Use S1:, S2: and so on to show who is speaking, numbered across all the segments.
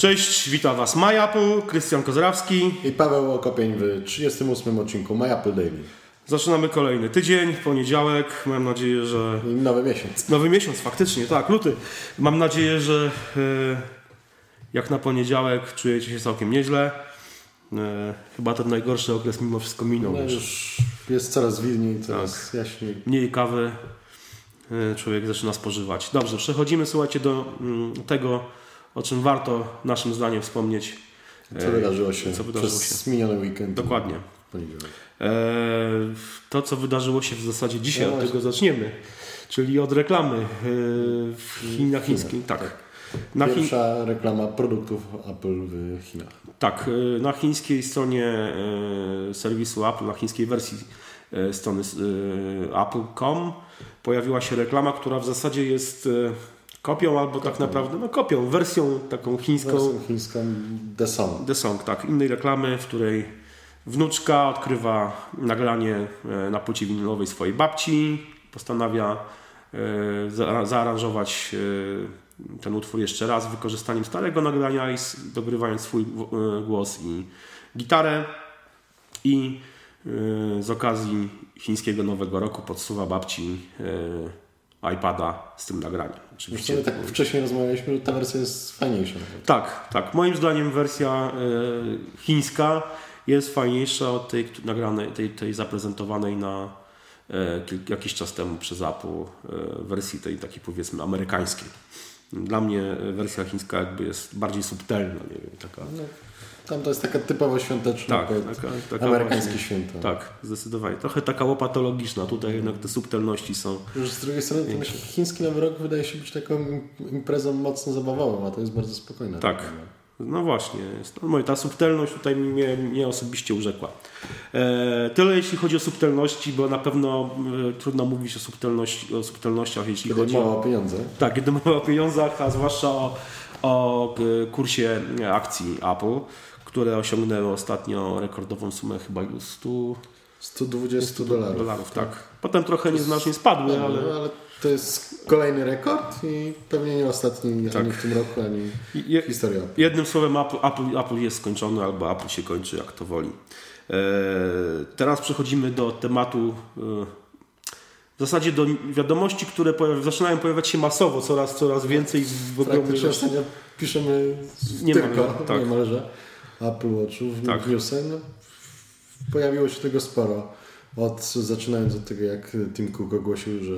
S1: Cześć, witam Was MyApple, Krystian Kozrawski.
S2: I Paweł Okopień w 38 odcinku MyApple Daily.
S1: Zaczynamy kolejny tydzień, poniedziałek. Mam nadzieję, że.
S2: I nowy miesiąc.
S1: Nowy miesiąc, faktycznie, tak, luty. Mam nadzieję, że e, jak na poniedziałek czujecie się całkiem nieźle. E, chyba ten najgorszy okres mimo wszystko minął.
S2: No
S1: już.
S2: jest coraz wilniej, coraz jaśniej.
S1: Mniej kawy e, człowiek zaczyna spożywać. Dobrze, przechodzimy, słuchajcie, do mm, tego, o czym warto naszym zdaniem wspomnieć.
S2: Co
S1: E,
S2: wydarzyło się
S1: co wydarzyło
S2: przez miniony weekend.
S1: Dokładnie. E, to, co wydarzyło się w zasadzie dzisiaj,
S2: No
S1: od tego zaczniemy. Czyli od reklamy e, w Chin, na chińskim. Tak. Na, chi,
S2: Pierwsza reklama produktów Apple w Chinach.
S1: tak, na chińskiej stronie serwisu Apple, na chińskiej wersji strony apple.com pojawiła się reklama, która w zasadzie jest kopią albo tak naprawdę, no kopią, wersją taką chińską.
S2: Wersją chińską The Song.
S1: The Song, tak. Innej reklamy, w której wnuczka odkrywa nagranie e, na płycie winylowej swojej babci, postanawia e, za- zaaranżować e, ten utwór jeszcze raz wykorzystaniem starego nagrania i dogrywając swój głos i gitarę i z okazji chińskiego Nowego Roku podsuwa babci iPada z tym nagraniem. Oczywiście
S2: tak wcześniej rozmawialiśmy, że ta wersja jest fajniejsza.
S1: tak, tak. Moim zdaniem wersja e, chińska jest fajniejsza od tej nagranej, tej, tej zaprezentowanej na e, jakiś czas temu przez Apple e, wersji tej takiej powiedzmy amerykańskiej. Dla mnie wersja chińska jakby jest bardziej subtelna, nie wiem, taka.
S2: No, tam to jest taka typowo świąteczna,
S1: Tak, taka, taka
S2: amerykańskie
S1: właśnie-
S2: święto.
S1: Tak, zdecydowanie. Trochę taka łopatologiczna. Tutaj jednak te subtelności są.
S2: Już z drugiej strony to myślę, chiński Nowy Rok wydaje się być taką im- imprezą mocno zabawową, a to jest bardzo spokojna.
S1: Tak.
S2: reklama.
S1: No właśnie, jest, no mówię, ta subtelność tutaj mnie, mnie osobiście urzekła. E, tyle jeśli chodzi o subtelności, bo na pewno e, trudno mówić o, subtelności, o subtelnościach, jeśli
S2: Kiedy
S1: chodzi o,
S2: o pieniądze.
S1: tak, kiedy mowa o pieniądzach, a zwłaszcza o, o e, kursie akcji Apple, które osiągnęły ostatnio rekordową sumę chyba 100
S2: 120 dolarów.
S1: dolarów. Tak. Potem trochę nieznacznie spadły,
S2: No,
S1: ale
S2: ale... to jest kolejny rekord i pewnie nie ostatni
S1: Tak.
S2: ani w tym roku, ani
S1: je,
S2: historii.
S1: Jednym słowem, Apple, Apple, Apple jest skończony, albo Apple się kończy, jak to woli. E, teraz przechodzimy do tematu, e, w zasadzie do wiadomości, które zaczynają pojawiać się masowo, coraz, coraz więcej w ogromnej
S2: Praktycznie ostatnio piszemy
S1: Niemalże,
S2: tylko,
S1: tak.
S2: niemalże, Apple Watchów,
S1: Tak.
S2: tak. Pojawiło się tego sporo. Od, zaczynając od tego, jak Tim Cook ogłosił, że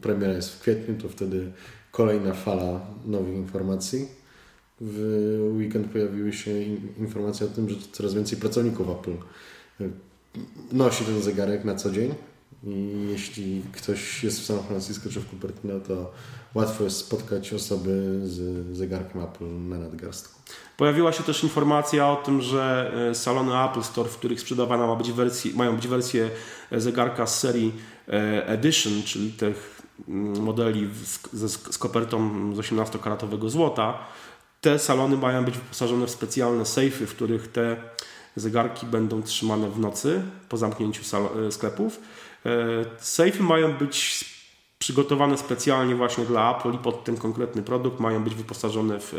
S2: premiera jest w kwietniu, to wtedy kolejna fala nowych informacji. W weekend pojawiły się in- informacje o tym, że coraz więcej pracowników Apple nosi ten zegarek na co dzień. I jeśli ktoś jest w San Francisco czy w Cupertino, to łatwo jest spotkać osoby z zegarkiem Apple na nadgarstku.
S1: Pojawiła się też informacja o tym, że e, salony Apple Store, w których sprzedawana ma być wersji, mają być wersje e, zegarka z serii e, Edition, czyli tych mm, modeli z, ze, z kopertą z 18-karatowego złota, te salony mają być wyposażone w specjalne sejfy, w których te zegarki będą trzymane w nocy po zamknięciu sklepów. E, Sejfy mają być przygotowane specjalnie właśnie dla Apple i pod ten konkretny produkt mają być wyposażone w e,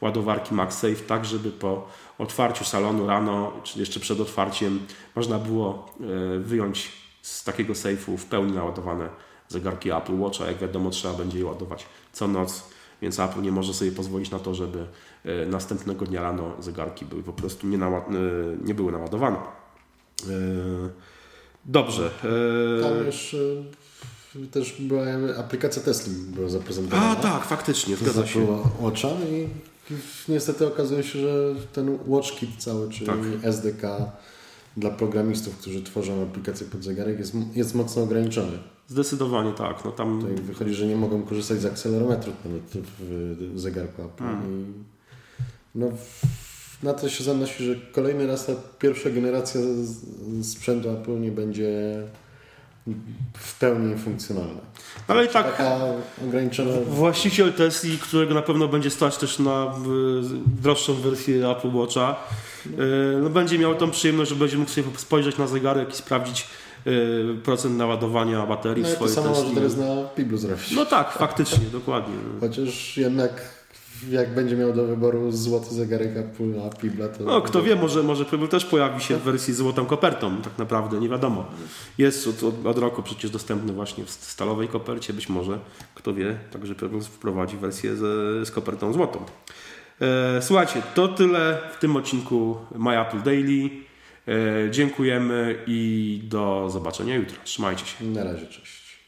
S1: ładowarki MagSafe, tak żeby po otwarciu salonu rano, czy jeszcze przed otwarciem, można było e, wyjąć z takiego sejfu w pełni naładowane zegarki Apple Watcha. Jak wiadomo, trzeba będzie je ładować co noc, więc Apple nie może sobie pozwolić na to, żeby następnego dnia rano zegarki były po prostu nie, nie były naładowane. Dobrze. e,
S2: Tam już też była aplikacja Tesla była zaprezentowana.
S1: A tak, faktycznie, zgadza się.
S2: Watcha i niestety okazuje się, że ten WatchKit cały, czyli
S1: Tak.
S2: SDK dla programistów, którzy tworzą aplikację pod zegarek jest, jest mocno ograniczony.
S1: Zdecydowanie tak. No tam
S2: Tutaj wychodzi, że nie mogą korzystać z akcelerometru nawet w zegarku Apple. I no, na to się zanosi, że kolejny raz ta pierwsza generacja sprzętu Apple nie będzie w pełni funkcjonalna.
S1: Ale i tak
S2: Taka ograniczona
S1: właściciel Tesli, którego na pewno będzie stać też na droższą wersję Apple Watcha, y, no będzie miał tą przyjemność, że będzie mógł sobie spojrzeć na zegarek i sprawdzić y, procent naładowania baterii
S2: No i to
S1: swojej
S2: samo może
S1: Tesli.
S2: teraz na Piblu zrobić.
S1: No tak, faktycznie, dokładnie.
S2: Chociaż jednak jak będzie miał do wyboru złoty zegarek Apple, a Pibla to...
S1: No, kto wie, może, może Pebble też pojawi się w wersji z złotą kopertą, tak naprawdę, nie wiadomo. Jest od, od, od roku przecież dostępny właśnie w stalowej kopercie, być może, kto wie, także Pebble wprowadzi wersję z, z kopertą złotą. E, słuchajcie, to tyle w tym odcinku My Apple Daily. E, dziękujemy i do zobaczenia jutro. Trzymajcie się.
S2: Na razie, cześć.